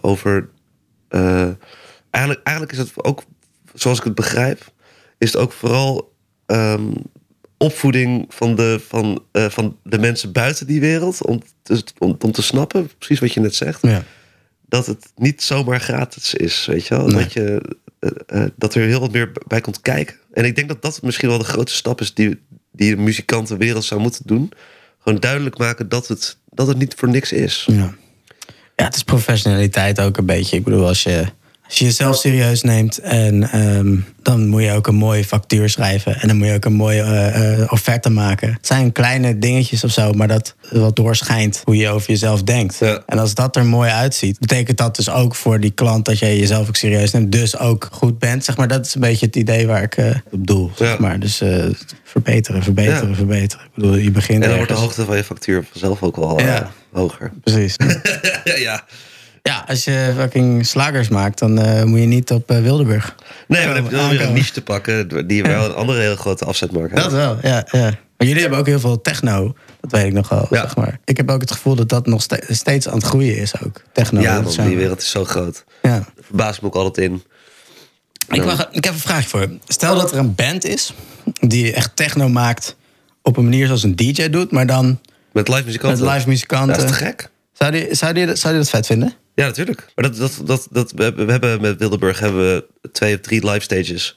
over eigenlijk, eigenlijk is het ook, zoals ik het begrijp, is het ook vooral ehm, opvoeding van de, van, eh, van de mensen buiten die wereld. Om te, om, om te snappen, precies wat je net zegt, Ja. dat het niet zomaar gratis is. Weet je wel? Nee. Dat, je, eh, eh, dat er heel wat meer bij komt kijken. En ik denk dat dat misschien wel de grootste stap is die, die de muzikantenwereld zou moeten doen. Gewoon duidelijk maken dat het, dat het niet voor niks is. Ja. ja, het is professionaliteit ook een beetje. Ik bedoel, als je als je jezelf serieus neemt en ehm, dan moet je ook een mooie factuur schrijven. En dan moet je ook een mooie eh, eh, offerte maken. Het zijn kleine dingetjes of zo, maar dat wat doorschijnt hoe je over jezelf denkt. Ja. En als dat er mooi uitziet, betekent dat dus ook voor die klant dat jij jezelf ook serieus neemt. Dus ook goed bent. Zeg maar, dat is een beetje het idee waar ik eh, op doel. Zeg maar. Dus verbeteren, verbeteren, Ja. verbeteren. Ik bedoel, je begint En dan wordt de hoogte van je factuur vanzelf ook wel hoger. Precies. ja. Ja, als je fucking slagers maakt, dan eh, moet je niet op eh, Wildeburg. Nee, maar dan heb je wel weer een niche te pakken die wel een andere hele grote afzetmarkt heeft. Dat wel, ja, ja. Maar jullie hebben ook heel veel techno. Dat weet ik nog wel, Ja. zeg maar. Ik heb ook het gevoel dat dat nog ste- steeds aan het groeien is ook. Techno. Ja, zijn- die wereld is zo groot. Ja. Verbaas me ook altijd in. Ik, ik heb een vraagje voor je. Stel dat er een band is die echt techno maakt op een manier zoals een DJ doet, maar dan Met live met muzikanten. live muzikanten. Dat is te gek. Zou je zou die, zou die dat vet vinden? Ja, natuurlijk. Maar dat, dat, dat, dat, we, hebben- met Wildeburg hebben we twee of drie live stages.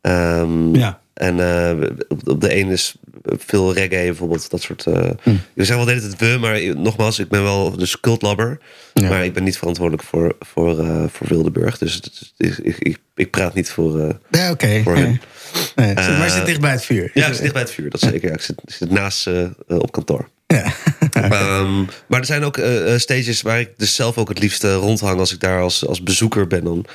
Ehm, Ja. En eh, op, de ene is veel reggae bijvoorbeeld, dat soort... eh Hm. We zeggen wel de hele tijd we, maar nogmaals, ik ben wel dus cultlabber. Ja. Maar ik ben niet verantwoordelijk voor, voor, eh, voor Wildeburg. Dus het ik, ik, ik praat niet voor... eh, Ja. Voor Nee. maar zit dicht bij het vuur. ja, ik zit dicht bij het vuur, dat zeker. Ja, ik, zit, zit naast op kantoor. Ja. Ehm, maar er zijn ook eh, eh, stages waar ik dus zelf ook het liefst eh, rondhang als ik daar als, als bezoeker ben dan.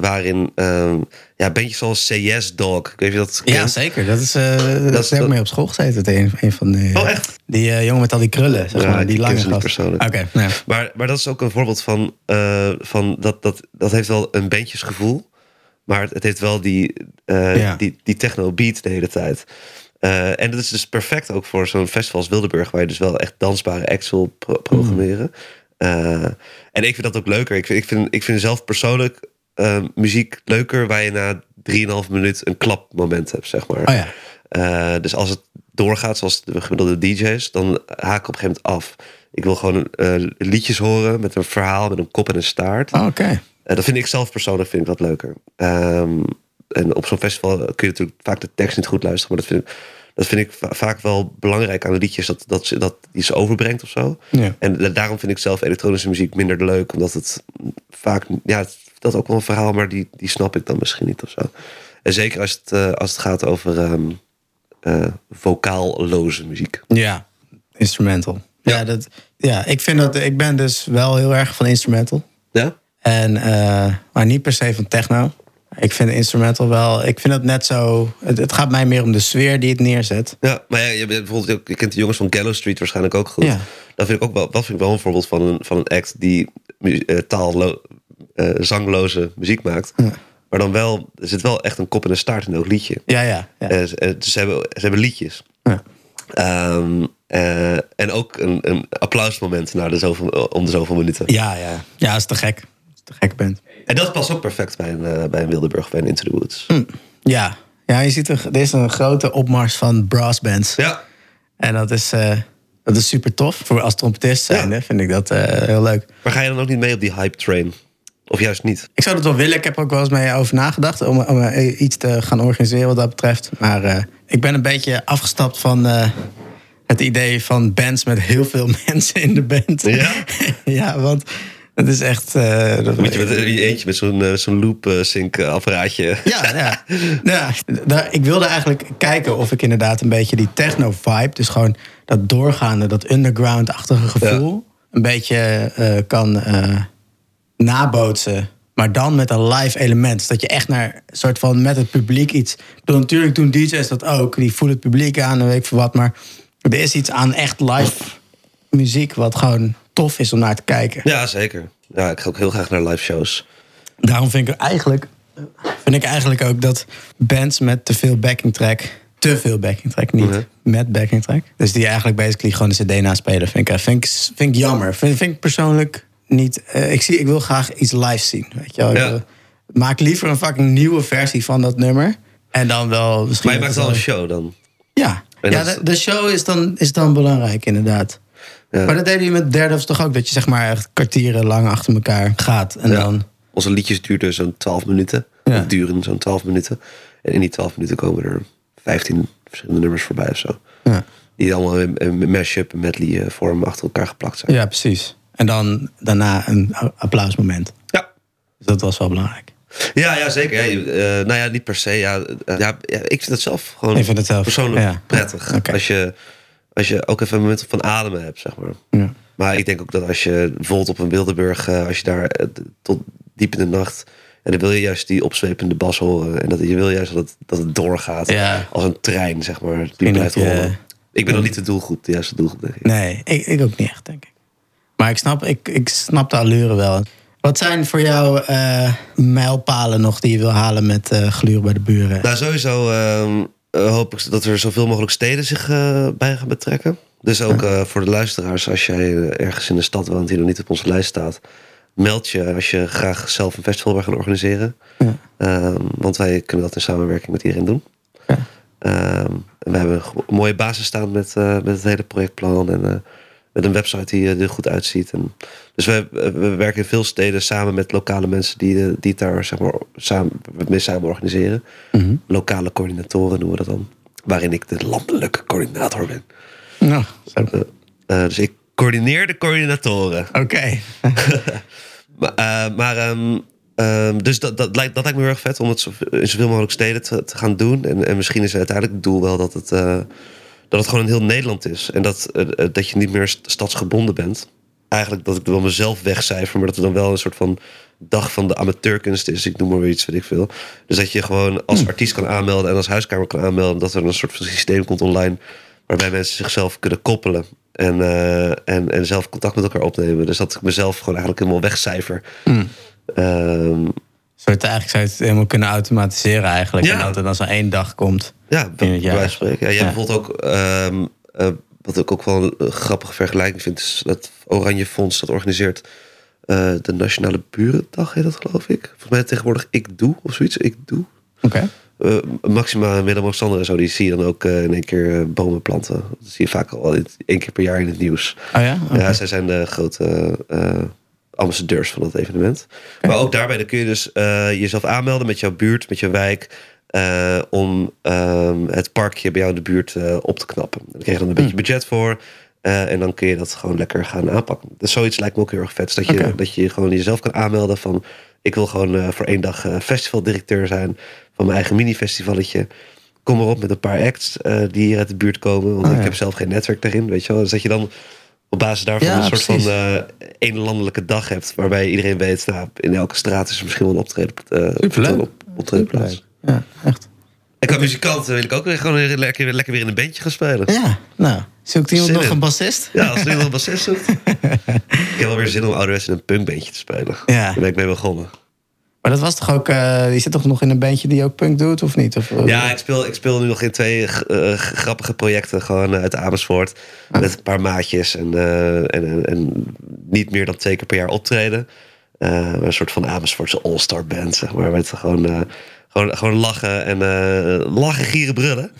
Waarin ehm ja, bandjes zoals CS Dog, ik weet je dat Ja, zeker. Dat is, eh dat is- mee op school gezeten. Een, een van die, Oh, echt? Die jongen met al die krullen, zeg Ja, maar. die lange gast. persoonlijk. Oké, nou ja. Maar, maar dat is ook een voorbeeld van, van dat, dat, dat heeft wel een bandjesgevoel. Maar het, het heeft wel die, Ja. die, die techno beat de hele tijd. Eh, en dat is dus perfect ook voor zo'n festival als Wildeburg, waar je dus wel echt dansbare acts wil pro- programmeren. Eh, en ik vind dat ook leuker. Ik vind, ik vind, ik vind zelf persoonlijk eh, muziek leuker waar je na 3,5 minuut een klapmoment hebt, zeg maar. Oh ja. Dus als het doorgaat zoals de gemiddelde DJ's, dan haak ik op een gegeven moment af. Ik wil gewoon liedjes horen met een verhaal, met een kop en een staart. Oh, Oké. Eh, dat vind ik zelf persoonlijk vind ik wat leuker. Ehm, en op zo'n festival kun je natuurlijk vaak de tekst niet goed luisteren, maar dat vind ik, dat vind ik va- vaak wel belangrijk aan de liedjes, dat, dat, dat die ze overbrengt of zo. Ja. En da- daarom vind ik zelf elektronische muziek minder leuk, omdat het vaak, ja, het vertelt ook wel een verhaal, maar die, die snap ik dan misschien niet of zo. En zeker als het, eh, als het gaat over eh, vocaalloze muziek. Ja, instrumental. Ja. Ja. dat, ja, ik vind dat ik ben dus wel heel erg van instrumental. Ja? En, eh, maar niet per se van techno. Ik vind instrumental wel. Ik vind het net zo. Het, het gaat mij meer om de sfeer die het neerzet. Ja, maar ja, je, bent bijvoorbeeld, ook- je kent de jongens van Gallow Street waarschijnlijk ook goed. Ja. Dat vind ik ook wel, dat vind ik wel een voorbeeld van een, van een act die mu- eh, taallo, eh, zangloze muziek maakt. Maar dan wel, er zit wel echt een kop en een staart in elk liedje. Ja, ja. ja. Eh, ze- ze hebben, ze hebben liedjes. Ja. Eh, en ook een, een applausmoment na de zoveel, om de zoveel minuten. Ja, ja. Ja, is te gek. Te gek bent. En dat past ook perfect bij een, eh, bij een Wildeburg, bij een Into the Woods. Ja. Ja, je ziet er, er is een grote opmars van brassbands. Ja, En dat is, eh, dat is super tof. Voor als trompetist zijnde vind ik dat eh, heel leuk. maar ga je dan ook niet mee op die hype train? Of juist niet? Ik zou dat wel willen. Ik heb er ook wel eens mee over nagedacht om, om iets te gaan organiseren wat dat betreft. Maar ik ben een beetje afgestapt van het idee van bands met heel veel mensen in de band. Ja? ja, want het is echt. eh, dat- Moet je met je eentje met zo'n eh, zo'n loop eh, sync apparaatje. Ja, ja. ja daar, ik wilde eigenlijk kijken of ik inderdaad een beetje die techno-vibe, dus gewoon dat doorgaande, dat underground-achtige gevoel, een beetje eh, kan eh, nabootsen. Maar dan met een live element. Dus dat je echt naar een soort van met het publiek iets. Ik bedoel, natuurlijk doen DJ's dat ook. Die voelen het publiek aan en weet ik veel wat. Maar er is iets aan echt live muziek wat gewoon tof is om naar te kijken. Ja, zeker. Ja, ik ga ook heel graag naar live shows. Daarom vind ik eigenlijk, vind ik eigenlijk ook dat bands met te veel backing track, te veel backing track, niet Mhm. met backing track. Dus die eigenlijk basically gewoon de CD naspelen, vind ik, vind ik, vind ik jammer. Vind, vind ik persoonlijk niet. eh, ik, zie, ik wil graag iets live zien. Weet je wel? Ik Ja. wil- maak liever een fucking nieuwe versie van dat nummer. En dan wel misschien. Maar je maakt wel een show dan. Ja, ja de, de show is dan, is dan belangrijk, inderdaad. Ja. Maar dat deden we met derde of toch ook, dat je zeg maar echt kwartieren lang achter elkaar gaat. En Ja. dan. Onze liedjes duurden zo'n 12 minuten. Ja. Of duren zo'n 12 minuten. En in die 12 minuten komen er 15 verschillende nummers voorbij of zo. Ja. Die allemaal in mashup en medley eh, vorm achter elkaar geplakt zijn. Ja, precies. En dan daarna een applausmoment. Ja. Dus dat was wel belangrijk. Ja, ja zeker. Ja, je- eh, nou ja, niet per se. Ja, eh, ja, ja, ik vind het zelf gewoon zelf, persoonlijk prettig. Als, je, als je ook even een moment van ademen hebt, zeg maar. Ja. Maar ik denk ook dat als je bijvoorbeeld op een Wildeburg, eh, als je daar eh, tot diep in de nacht. En dan wil je juist die opzwepende bas horen. En dat, je wil juist dat het, dat het doorgaat. Ja. Als een trein, zeg maar. Die blijft je- rollen. Ik ben nog niet de doelgroep, de juiste doelgroep, denk ik. Nee, ik, ik ook niet echt, denk ik. Maar ik snap, ik, ik snap de allure wel. Wat zijn voor jou eh, mijlpalen nog die je wil halen met eh gluur bij de buren? Nou, sowieso ehm, eh, hoop ik dat er zoveel mogelijk steden zich eh, bij gaan betrekken. Dus ook eh, voor de luisteraars, als jij eh, ergens in de stad woont die nog niet op onze lijst staat, meld je als je graag zelf een festival wil gaan organiseren. Ja. Ehm, want wij kunnen dat in samenwerking met iedereen doen. Ja. Ehm, en we hebben een mooie basis staan met, eh, met het hele projectplan en eh, met een website die eh, er goed uitziet. En, dus we, we werken in veel steden samen met lokale mensen die, eh, die het daar zeg maar, samen, mee samen organiseren. Mhm. Lokale coördinatoren noemen we dat dan. Waarin ik de landelijke coördinator ben. Nou. Eh, eh, dus ik coördineer de coördinatoren. Oké. Maar, eh, maar ehm, ehm, dus dat, dat, lijkt, dat lijkt me heel erg vet om het in zoveel mogelijk steden te, te gaan doen. En, en misschien is uiteindelijk het doel wel dat het, eh, dat het gewoon in heel Nederland is. En dat, eh, eh, dat je niet meer st- stadsgebonden bent. Eigenlijk dat ik wel mezelf wegcijfer, maar dat er dan wel een soort van dag van de amateurkunst is. Ik noem maar weer iets, weet ik veel. Dus dat je gewoon als artiest kan aanmelden en als huiskamer kan aanmelden. Dat er een soort van systeem komt online waarbij mensen zichzelf kunnen koppelen. En, eh, en, en zelf contact met elkaar opnemen. Dus dat ik mezelf gewoon eigenlijk helemaal wegcijfer. Ehm, Zou het eigenlijk zou je het helemaal kunnen automatiseren eigenlijk. Ja. En dat er dan zo'n één dag komt. ja, In het jaar. spreken. Ja, hebt Ja. bijvoorbeeld ook... ehm, eh, wat ik ook wel een grappige vergelijking vind... is dat Oranje Fonds dat organiseert... eh, de Nationale Burendag heet dat, geloof ik. Volgens mij tegenwoordig Ik Doe of zoiets. Ik Doe. Oké. Eh, Maxima en Willem-Alexander en zo, die zie je dan ook in één keer bomen planten. Dat zie je vaak al één keer per jaar in het nieuws. Oh ja? Oké. Ja, zij zijn de grote ambassadeurs van dat evenement. Maar ook daarbij dan kun je dus eh, jezelf aanmelden met jouw buurt, met jouw wijk. eh, om ehm, het parkje bij jou in de buurt eh, op te knappen. Daar krijg je dan een beetje budget voor. en dan kun je dat gewoon lekker gaan aanpakken. Dus zoiets lijkt me ook heel erg vet. Dus dat je, dat je gewoon jezelf kan aanmelden van... ik wil gewoon voor één dag festivaldirecteur zijn... van mijn eigen mini-festivalletje. Kom erop met een paar acts die hier uit de buurt komen. Want Oh, ik ja. heb zelf geen netwerk daarin, weet je wel. Dus dat je dan op basis daarvan Ja, een soort precies. van eh één landelijke dag hebt. Waarbij iedereen weet, nou, in elke straat is er misschien wel een optreden, eh een op, optredenplaats. Ja, echt. En qua muzikant wil ik ook weer gewoon weer lekker, lekker weer in een bandje gaan spelen. Ja, nou. Zoekt iemand Zin nog in. een bassist? Ja, als iemand een bassist zoekt. ik heb wel weer zin om ouderwets in een punkbandje te spelen. Ja. Daar ben ik mee begonnen. Maar dat was toch ook... eh je zit toch nog in een bandje die ook punk doet, of niet? Of, eh, Ja, ik speel, ik speel nu nog in twee eh, grappige projecten. Gewoon eh, uit Amersfoort. Met een paar maatjes. En, eh, en, en, niet meer dan twee keer per jaar optreden. Eh, een soort van Amersfoortse all-star band, zeg maar. Met gewoon, eh, gewoon, gewoon lachen en eh, lachen, gieren, brullen.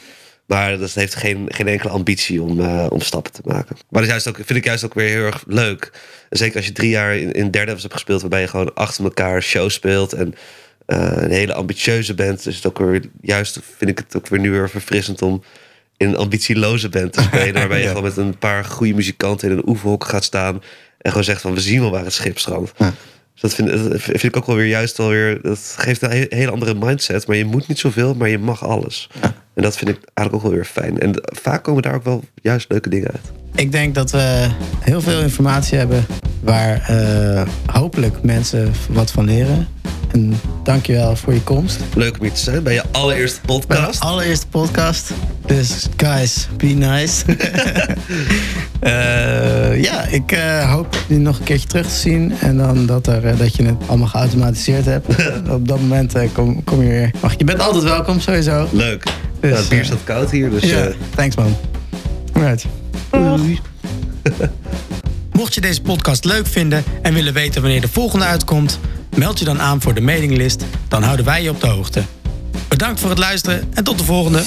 Maar dat heeft geen, geen enkele ambitie om, eh, om stappen te maken. Maar dat is juist ook, vind ik juist ook weer heel erg leuk. Zeker als je drie jaar in, in derde hebt gespeeld... waarbij je gewoon achter elkaar shows speelt... en eh, een hele ambitieuze band. Dus het ook weer, juist vind ik het ook weer nu weer verfrissend om in een ambitieloze band te spelen. Waarbij je Ja. gewoon met een paar goede muzikanten in een oefenhok gaat staan. En gewoon zegt van we zien wel waar het schip strandt. Ja. Dus dat vind, dat vind ik ook wel weer juist wel weer. Dat geeft een he- hele andere mindset. Maar je moet niet zoveel, maar je mag alles. En dat vind ik eigenlijk ook wel weer fijn. En vaak komen daar ook wel juist leuke dingen uit. Ik denk dat we heel veel informatie hebben waar eh, hopelijk mensen wat van leren. En dankjewel voor je komst. Leuk om hier te zijn bij je allereerste Bij podcast. de allereerste podcast. Dus guys, be nice. Eh, ja, ik eh, hoop je nog een keertje terug te zien. En dan dat, er, dat je het allemaal geautomatiseerd hebt. Op dat moment kom, kom je weer. Mag, je bent altijd welkom, sowieso. Leuk. Dus, ja, het bier staat koud hier. Dus Ja, eh, thanks man. Doei. Mocht je deze podcast leuk vinden en willen weten wanneer de volgende uitkomt, meld je dan aan voor de mailinglist. Dan houden wij je op de hoogte. Bedankt voor het luisteren en tot de volgende.